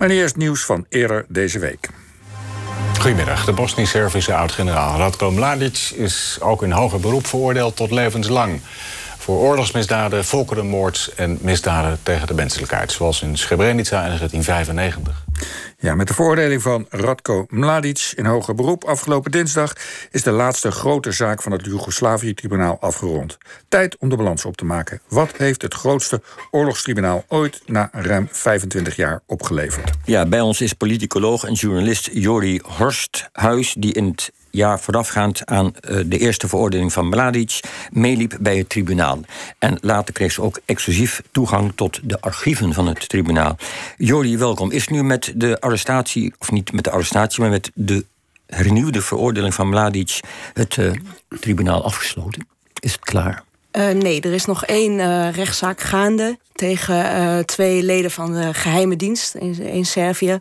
Maar eerst nieuws van eerder deze week. Goedemiddag. De Bosnisch-Servische oud-generaal Radko Mladic is ook in hoger beroep veroordeeld tot levenslang. Voor oorlogsmisdaden, volkerenmoord en misdaden tegen de menselijkheid. Zoals in Srebrenica in 1995. Ja, met de veroordeling van Radko Mladic in hoger beroep afgelopen dinsdag is de laatste grote zaak van het Joegoslavië-tribunaal afgerond. Tijd om de balans op te maken. Wat heeft het grootste oorlogstribunaal ooit na ruim 25 jaar opgeleverd? Ja, bij ons is politicoloog en journalist Jori Horsthuis, die in het jaar voorafgaand aan eh, de eerste veroordeling van Mladic meeliep bij het tribunaal. En later kreeg ze ook exclusief toegang tot de archieven van het tribunaal. Jori, welkom. Is nu met de arrestatie, of niet met de arrestatie, maar met de hernieuwde veroordeling van Mladic het uh, tribunaal afgesloten? Is het klaar? Uh, nee, er is nog één uh, rechtszaak gaande tegen uh, twee leden van de geheime dienst in, in Servië.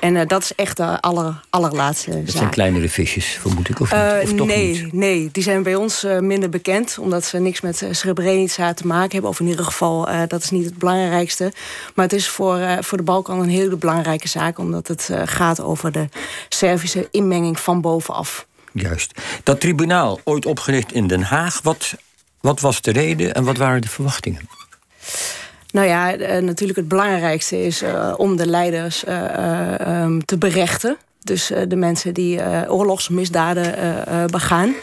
En dat is echt de aller, allerlaatste dat zaak. zijn kleinere visjes, vermoed ik, of niet? Of toch nee, niet? nee, die zijn bij ons minder bekend... omdat ze niks met Srebrenica te maken hebben. Of in ieder geval, dat is niet het belangrijkste. Maar het is voor, voor de Balkan een hele belangrijke zaak... omdat het gaat over de Servische inmenging van bovenaf. Juist. Dat tribunaal, ooit opgericht in Den Haag... wat wat was de reden en wat waren de verwachtingen? Nou ja, natuurlijk het belangrijkste is uh, om de leiders uh, um, te berechten. Dus de mensen die oorlogsmisdaden begaan.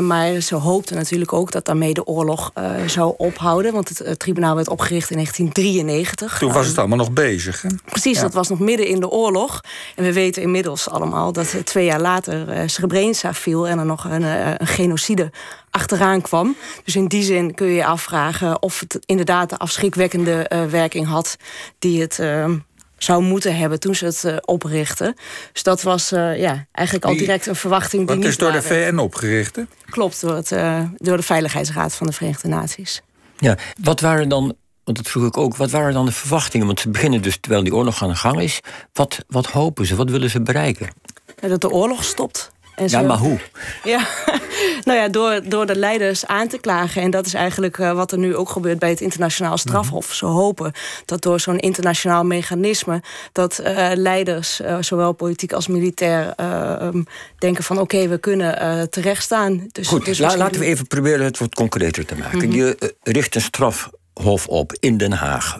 Maar ze hoopten natuurlijk ook dat daarmee de oorlog zou ophouden. Want het tribunaal werd opgericht in 1993. Toen was het allemaal nog bezig. Hè? Precies, ja. dat was nog midden in de oorlog. En we weten inmiddels allemaal dat twee jaar later Srebrenica viel... en er nog een, een genocide achteraan kwam. Dus in die zin kun je je afvragen of het inderdaad de afschrikwekkende uh, werking had die het uh, zou moeten hebben toen ze het uh, oprichten. Dus dat was ja, eigenlijk al direct een verwachting die is door de. VN opgericht? Hè? Klopt, door, het, door de Veiligheidsraad van de Verenigde Naties. Ja, wat waren dan want dat vroeg ik ook, wat waren dan de verwachtingen? Want ze beginnen dus terwijl die oorlog aan de gang is. Wat, wat hopen ze? Wat willen ze bereiken? Ja, dat de oorlog stopt. En ja, zo. maar hoe? Ja, nou ja, door, door de leiders aan te klagen. En dat is eigenlijk uh, wat er nu ook gebeurt bij het internationaal strafhof. Ze hopen dat door zo'n internationaal mechanisme... dat uh, leiders, uh, zowel politiek als militair, um, denken van... oké, okay, we kunnen terechtstaan. Dus, Goed, dus la, laten we even proberen het wat concreter te maken. Mm -hmm. Je richt een strafhof op in Den Haag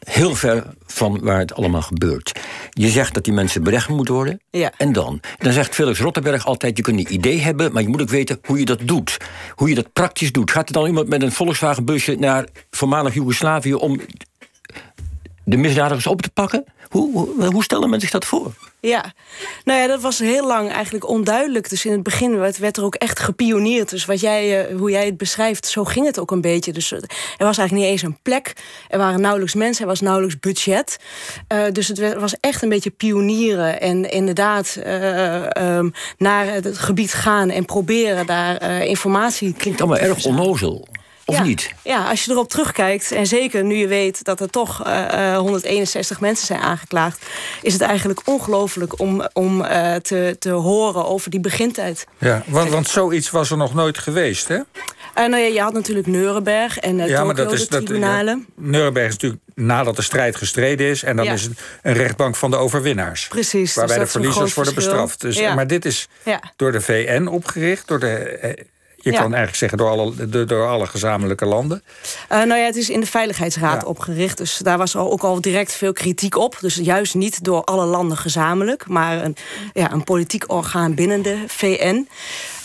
heel ver van waar het allemaal gebeurt. Je zegt dat die mensen berecht moeten worden. Ja. En dan? Dan zegt Felix Rottenberg altijd... je kunt een idee hebben, maar je moet ook weten hoe je dat doet. Hoe je dat praktisch doet. Gaat er dan iemand met een Volkswagenbusje naar voormalig Joegoslavië... om de misdadigers op te pakken? Hoe, hoe, hoe stellen mensen zich dat voor? Ja, nou ja, dat was heel lang eigenlijk onduidelijk. Dus in het begin werd, werd er ook echt gepioneerd. Dus wat jij, uh, hoe jij het beschrijft, zo ging het ook een beetje. Dus er was eigenlijk niet eens een plek. Er waren nauwelijks mensen, er was nauwelijks budget. Uh, dus het werd, was echt een beetje pionieren. En inderdaad uh, um, naar het gebied gaan en proberen daar informatie... Klinkt allemaal erg onnozel. Of ja, niet? Ja, als je erop terugkijkt, en zeker nu je weet dat er toch uh, 161 mensen zijn aangeklaagd, is het eigenlijk ongelooflijk om, om uh, te, te horen over die begintijd. Ja, want, want zoiets was er nog nooit geweest, hè? Uh, nou ja, je had natuurlijk Nuremberg en uh, ja, maar dat is, de tribunalen. Dat, ja, Nuremberg is natuurlijk nadat de strijd gestreden is... en dan Ja. is het een rechtbank van de overwinnaars. Precies. Waarbij dus de verliezers worden verschil. bestraft. Dus, Ja. Maar dit is Ja. door de VN opgericht, door de... eh, Je Ja. kan eigenlijk zeggen door alle, de- door alle gezamenlijke landen. Uh, nou ja, het is in de Veiligheidsraad Ja. opgericht. Dus daar was al, ook al direct veel kritiek op. Dus juist niet door alle landen gezamenlijk, maar een, ja, een politiek orgaan binnen de VN.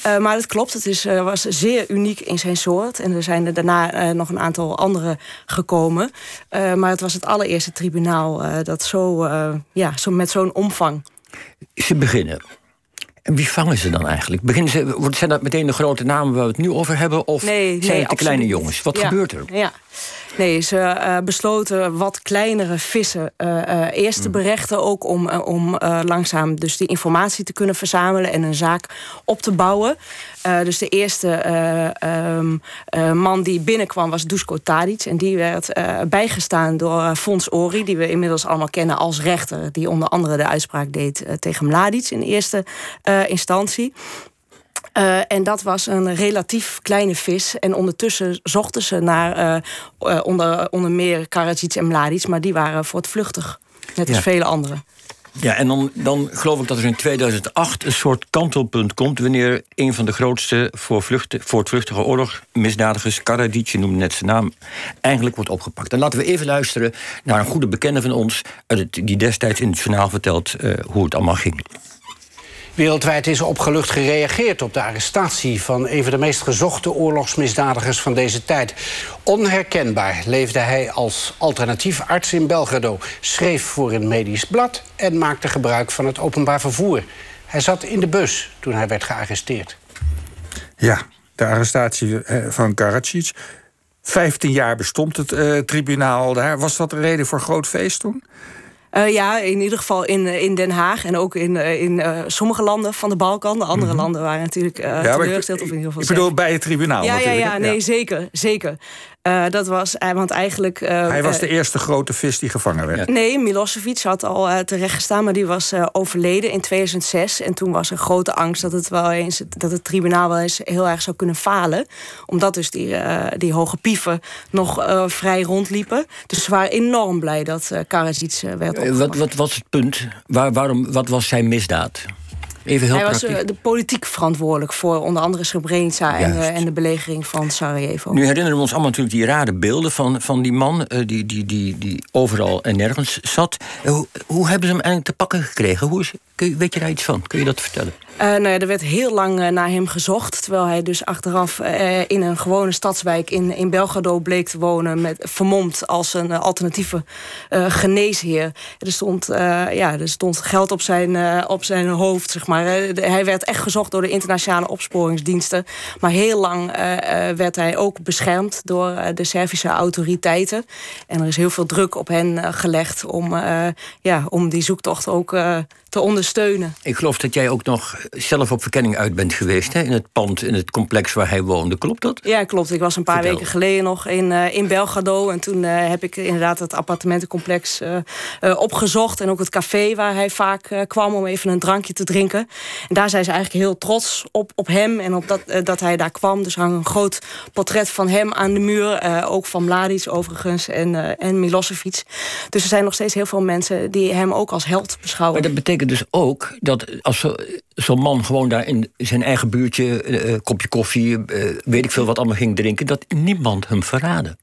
Uh, maar het klopt, het is, uh, was zeer uniek in zijn soort. En er zijn er daarna uh, nog een aantal andere gekomen. Uh, maar het was het allereerste tribunaal uh, dat zo, uh, ja, zo met zo'n omvang. Ze beginnen. En wie vangen ze dan eigenlijk? Beginnen ze, wordt- zijn dat meteen de grote namen waar we het nu over hebben? Of Nee, zijn nee, het de absoluut kleine jongens? Wat Ja. gebeurt er? Ja. Nee, ze eh, besloten wat kleinere vissen eh, eh, eerst Mm. te berechten. Ook om, om langzaam dus die informatie te kunnen verzamelen en een zaak op te bouwen. Dus de eerste eh, ehm, eh, man die binnenkwam was Dusko Tadic. En die werd bijgestaan door Fons Ori, die we inmiddels allemaal kennen als rechter. Die onder andere de uitspraak deed tegen Mladic in eerste instantie. Uh, en dat was een relatief kleine vis. En ondertussen zochten ze naar uh, uh, onder, onder meer Karadzic en Mladic, maar die waren voortvluchtig. Net als vele anderen. Ja, en dan, dan geloof ik dat er in 2008 een soort kantelpunt komt... wanneer een van de grootste voortvluchtige oorlogsmisdadigers... Karadzic, je noemde net zijn naam, eigenlijk wordt opgepakt. En laten we even luisteren naar een goede bekende van ons... die destijds in het journaal vertelt uh, hoe het allemaal ging. Wereldwijd is opgelucht gereageerd op de arrestatie van een van de meest gezochte oorlogsmisdadigers van deze tijd. Onherkenbaar leefde hij als alternatief arts in Belgrado, schreef voor een medisch blad en maakte gebruik van het openbaar vervoer. Hij zat in de bus toen hij werd gearresteerd. Ja, de arrestatie eh, van Karadzic. 15 jaar bestond het uh, tribunaal daar. Was dat een reden voor groot feest toen? Uh, ja, in ieder geval in, in Den Haag en ook in, in uh, sommige landen van de Balkan. De andere mm -hmm. landen waren natuurlijk uh, ja, teleurgesteld. Of in ieder geval ik bedoel, bij het tribunaal ja, natuurlijk. Ja, ja, nee, zeker. zeker. Uh, dat was, uh, want eigenlijk... Uh, Hij was de eerste grote vis die gevangen werd. Nee, Milosevic had al terecht gestaan, maar die was overleden in 2006. En toen was er grote angst dat het, wel eens, dat het tribunaal wel eens heel erg zou kunnen falen. Omdat dus die, die hoge pieven nog vrij rondliepen. Dus ze waren enorm blij dat uh, Karadzic werd opgepakt. Wat, wat was het punt? Waar, waarom, wat was zijn misdaad? Even heel Hij was praktisch. de politiek verantwoordelijk voor onder andere Srebrenica en, uh, en, de belegering van Sarajevo. Nu herinneren we ons allemaal natuurlijk die rare beelden van, van die man uh, die, die, die, die overal en nergens zat. Hoe, hoe hebben ze hem eigenlijk te pakken gekregen? Hoe is, kun je, weet je daar iets van? Kun je dat vertellen? Uh, nou ja, er werd heel lang uh, naar hem gezocht. Terwijl hij dus achteraf uh, in een gewone stadswijk in, in Belgrado bleek te wonen. Met, vermomd als een alternatieve geneesheer. Er stond, ja, er stond geld op zijn, op zijn hoofd, zeg maar. hij werd echt gezocht door de internationale opsporingsdiensten. Maar heel lang werd hij ook beschermd door de Servische autoriteiten. En er is heel veel druk op hen gelegd om, ja, om die zoektocht ook te ondersteunen. Ik geloof dat jij ook nog zelf op verkenning uit bent geweest... Hè? in het pand, in het complex waar hij woonde. Klopt dat? Ja, klopt. Ik was een paar Vertel. weken geleden nog in, uh, in Belgrado... en toen uh, heb ik inderdaad het appartementencomplex uh, opgezocht... en ook het café waar hij vaak kwam om even een drankje te drinken. En daar zijn ze eigenlijk heel trots op, op hem en op dat, dat hij daar kwam. Dus hang een groot portret van hem aan de muur. ook van Mladic overigens en, en Milosevic. Dus er zijn nog steeds heel veel mensen die hem ook als held beschouwen. Maar dat betekent dus ook dat als zo'n man gewoon daar in zijn eigen buurtje... een uh, kopje koffie, uh, weet ik veel wat allemaal ging drinken... dat niemand hem verraadde.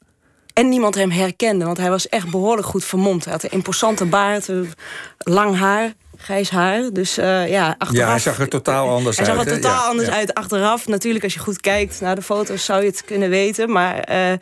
En niemand hem herkende, want hij was echt behoorlijk goed vermomd. Hij had een imposante baard, lang haar, grijs haar. Dus uh, ja, achteraf... Ja, hij zag er totaal anders hij uit. Hij zag er totaal anders ja. uit. Achteraf, natuurlijk, als je goed kijkt naar de foto's... zou je het kunnen weten. Maar uh,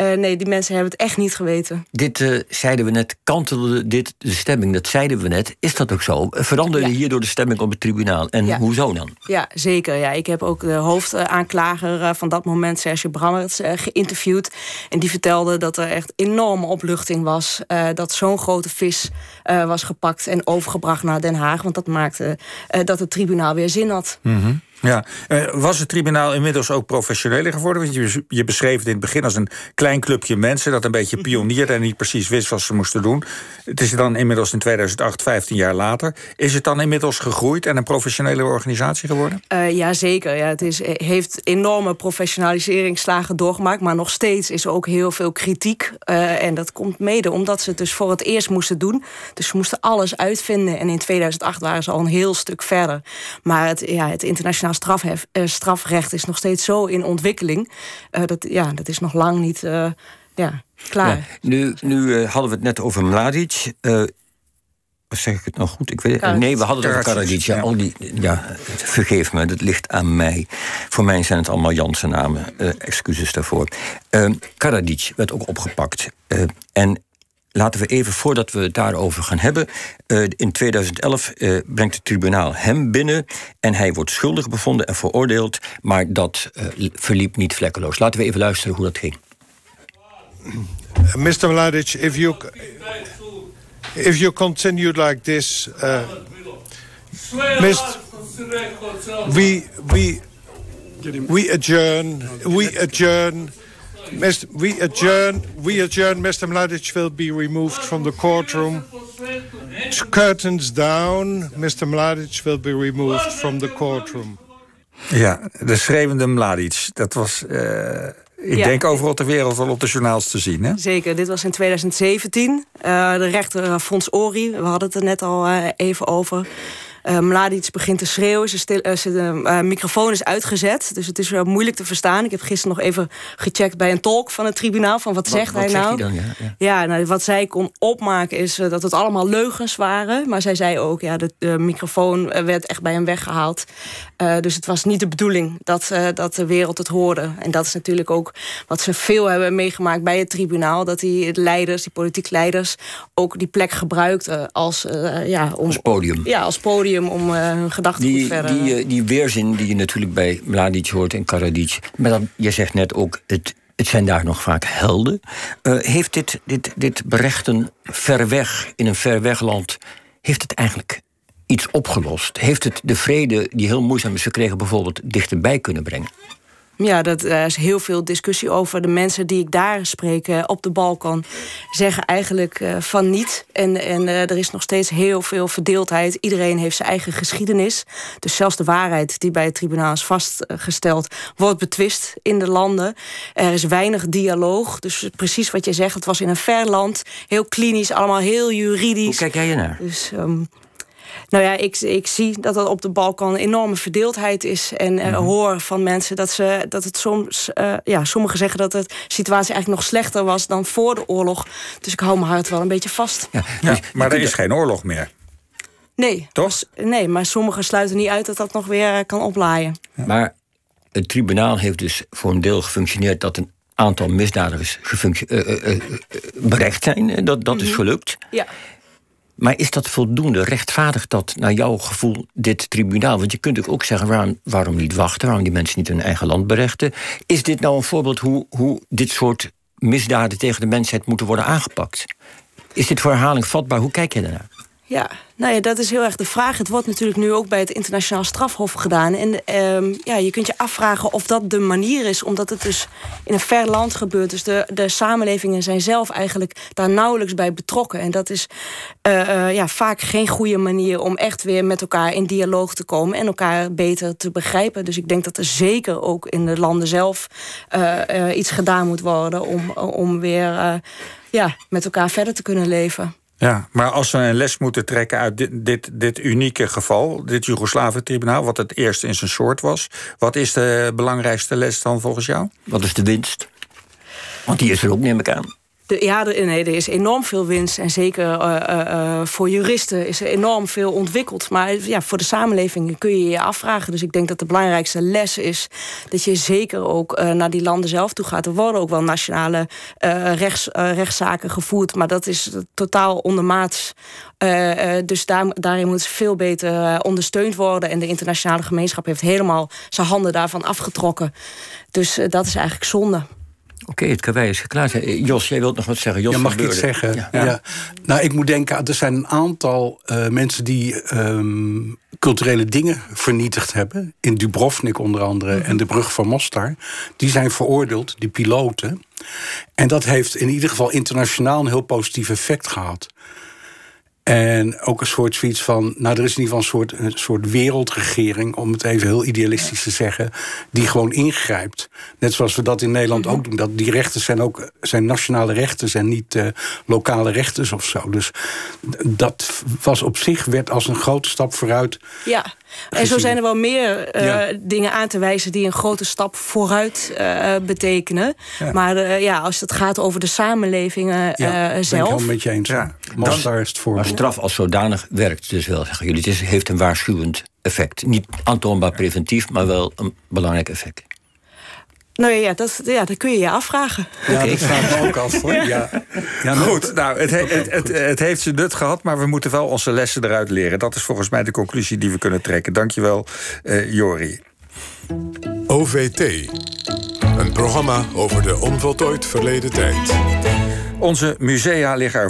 uh, nee, die mensen hebben het echt niet geweten. Dit zeiden we net, kantelde dit de stemming. Dat zeiden we net. Is dat ook zo? Veranderde ja. hierdoor de stemming op het tribunaal? En ja. hoezo dan? Ja, zeker. Ja. Ik heb ook de hoofdaanklager van dat moment, Serge Brammerts, geïnterviewd. En die vertelde dat er echt enorme opluchting was. dat zo'n grote vis was gepakt en overgebracht naar Den Haag. Want dat maakte uh, dat het tribunaal weer zin had. Mm -hmm. Ja, uh, was het tribunaal inmiddels ook professioneler geworden? Want je, je beschreef het in het begin als een klein clubje mensen... dat een beetje pionierde en niet precies wist wat ze moesten doen. Het is dan inmiddels in 2008, 15 jaar later. Is het dan inmiddels gegroeid en een professionele organisatie geworden? Uh, ja, zeker. Ja, het is, heeft enorme professionaliseringsslagen doorgemaakt... maar nog steeds is er ook heel veel kritiek. Uh, en dat komt mede omdat ze het dus voor het eerst moesten doen. Dus ze moesten alles uitvinden. En in 2008 waren ze al een heel stuk verder. Maar het, ja, het internationaal strafhef, uh, strafrecht is nog steeds zo in ontwikkeling. Uh, dat, ja, dat is nog lang niet uh, ja, klaar. Ja, nu nu hadden we het net over Mladic. zeg ik het nou goed? Ik weet, nee, we hadden het over Karadzic. Ja, al die, ja, vergeef me, dat ligt aan mij. Voor mij zijn het allemaal Janse namen. excuses daarvoor. Karadzic werd ook opgepakt. en Laten we even, voordat we het daarover gaan hebben... Uh, in 2011 uh, brengt het tribunaal hem binnen... en hij wordt schuldig bevonden en veroordeeld... maar dat uh, verliep niet vlekkeloos. Laten we even luisteren hoe dat ging. Mr. Mladic, if you, if you continued like this... Mr. We, we, we adjourn, we adjourn... Mr. We adjourn. We adjourn. Mr. Mladic will be removed from the courtroom. Curtains down. Mr. Mladic will be removed from the courtroom. Ja, de schreeuwende Mladic. Dat was uh, Ik Ja. denk overal ter wereld wel op de journaals te zien. Hè? Zeker, dit was in 2017. Eh, de rechter eh, Fons Ori, we hadden het er net al eh, even over. Eh Mladic begint te schreeuwen, zijn stil, eh, zijn eh, microfoon is uitgezet. Dus het is wel moeilijk te verstaan. Ik heb gisteren nog even gecheckt bij een tolk van het tribunaal... van wat, zegt wat hij nou? hij dan? Ja, ja. Ja, nou, wat zij kon opmaken is dat het allemaal leugens waren. Maar zij zei ook, ja, de, de microfoon werd echt bij hem weggehaald. Eh, dus het was niet de bedoeling dat, dat de wereld het hoorde. En dat is natuurlijk ook wat ze veel hebben meegemaakt bij het tribunaal. Dat die leiders, die politiek leiders, ook die plek gebruikten als, ja, om, Als podium. Ja, als podium om eh, hun gedachten Die, verder... die, eh, die weerzin die je natuurlijk bij Mladic hoort en Karadzic. Maar dan, je zegt net ook, het, het zijn daar nog vaak helden. Eh, heeft dit, dit, dit berechten ver weg, in een ver weg land... heeft het eigenlijk iets opgelost? Heeft het de vrede die heel moeizaam is gekregen... bijvoorbeeld dichterbij kunnen brengen? Ja, dat, er is heel veel discussie over. De mensen die ik daar spreek eh, op de Balkan zeggen eigenlijk eh, van niet. En, en eh, er is nog steeds heel veel verdeeldheid. Iedereen heeft zijn eigen geschiedenis. Dus zelfs de waarheid die bij het tribunaal is vastgesteld, wordt betwist in de landen. Er is weinig dialoog. Dus precies wat je zegt, het was in een ver land. Heel klinisch, allemaal heel juridisch. Hoe kijk jij ernaar? Dus, ehm, nou ja, ik, ik zie dat er op de Balkan een enorme verdeeldheid is. En eh, hoor van mensen dat, ze, dat het soms... eh, ja, sommigen zeggen dat de situatie eigenlijk nog slechter was dan voor de oorlog. Dus ik hou mijn hart wel een beetje vast. Ja, Ja, dus maar er is geen oorlog meer. Nee, Toch? nee, maar sommigen sluiten niet uit dat dat nog weer eh, kan oplaaien. Maar het tribunaal heeft dus voor een deel gefunctioneerd dat een aantal misdadigers gefunctio- eh, berecht zijn. Dat, dat is gelukt. Ja. Maar is dat voldoende? Rechtvaardigt dat naar jouw gevoel dit tribunaal? Want je kunt ook zeggen, waarom, waarom niet wachten? Waarom die mensen niet hun eigen land berechten? Is dit nou een voorbeeld hoe, hoe dit soort misdaden tegen de mensheid moeten worden aangepakt? Is dit voor herhaling vatbaar? Hoe kijk je daarnaar? Ja, nou ja, dat is heel erg de vraag. Het wordt natuurlijk nu ook bij het internationaal strafhof gedaan. En ehm, ja, je kunt je afvragen of dat de manier is, omdat het dus in een ver land gebeurt. Dus de, de samenlevingen zijn zelf eigenlijk daar nauwelijks bij betrokken. En dat is eh, eh, ja, vaak geen goede manier om echt weer met elkaar in dialoog te komen en elkaar beter te begrijpen. Dus ik denk dat er zeker ook in de landen zelf eh, iets gedaan moet worden om, om weer ja, met elkaar verder te kunnen leven. Ja, maar als we een les moeten trekken uit dit, dit, dit unieke geval, dit Joegoslaven-tribunaal, wat het eerste in zijn soort was, wat is de belangrijkste les dan volgens jou? Wat is de winst? Want die is er ook, neem ik aan. Ja, er, is enorm veel winst. En zeker eh, eh, eh, voor juristen is er enorm veel ontwikkeld. Maar ja, voor de samenleving kun je je afvragen. Dus ik denk dat de belangrijkste les is dat je zeker ook naar die landen zelf toe gaat. Er worden ook wel nationale rechts, rechtszaken gevoerd. Maar dat is totaal ondermaats. Dus daar, daarin moet veel beter ondersteund worden. En de internationale gemeenschap heeft helemaal zijn handen daarvan afgetrokken. Dus dat is eigenlijk zonde. Oké, het karwei is geklaard. Eh, Jos, jij wilt nog wat zeggen. Jos Ja, mag ik iets zeggen? Ja. Ja. Nou, ik moet denken, er zijn een aantal eh, mensen die ehm, culturele dingen vernietigd hebben. In Dubrovnik onder andere en de brug van Mostar. Die zijn veroordeeld, die piloten. En dat heeft in ieder geval internationaal een heel positief effect gehad. En ook een soort zoiets van. Nou, er is in ieder geval een soort, een soort wereldregering, om het even heel idealistisch te zeggen, die gewoon ingrijpt. Net zoals we dat in Nederland ook doen. Dat die rechten zijn ook zijn nationale rechten zijn niet eh, lokale rechten of zo. Dus dat was op zich werd als een grote stap vooruit. Ja, en zo zijn er wel meer eh, Ja. dingen aan te wijzen die een grote stap vooruit eh, betekenen. Maar eh, ja, als het gaat over de samenlevingen Ja, eh, ben ik zelf. met je eens. Ja. Het Maar straf als zodanig werkt dus wel, zeggen jullie. Het is, heeft een waarschuwend effect. Niet aantoonbaar preventief, maar wel een belangrijk effect. Nou ja, dat, ja, dat kun je je afvragen. Ja, dat vraag ik ook af hoor. Ja. Ja, Goed, nou, het, he- het, het, het heeft zijn nut gehad, maar we moeten wel onze lessen eruit leren. Dat is volgens mij de conclusie die we kunnen trekken. Dankjewel, eh Jori. OVT. Een programma over de onvoltooid verleden tijd. Onze musea liggen er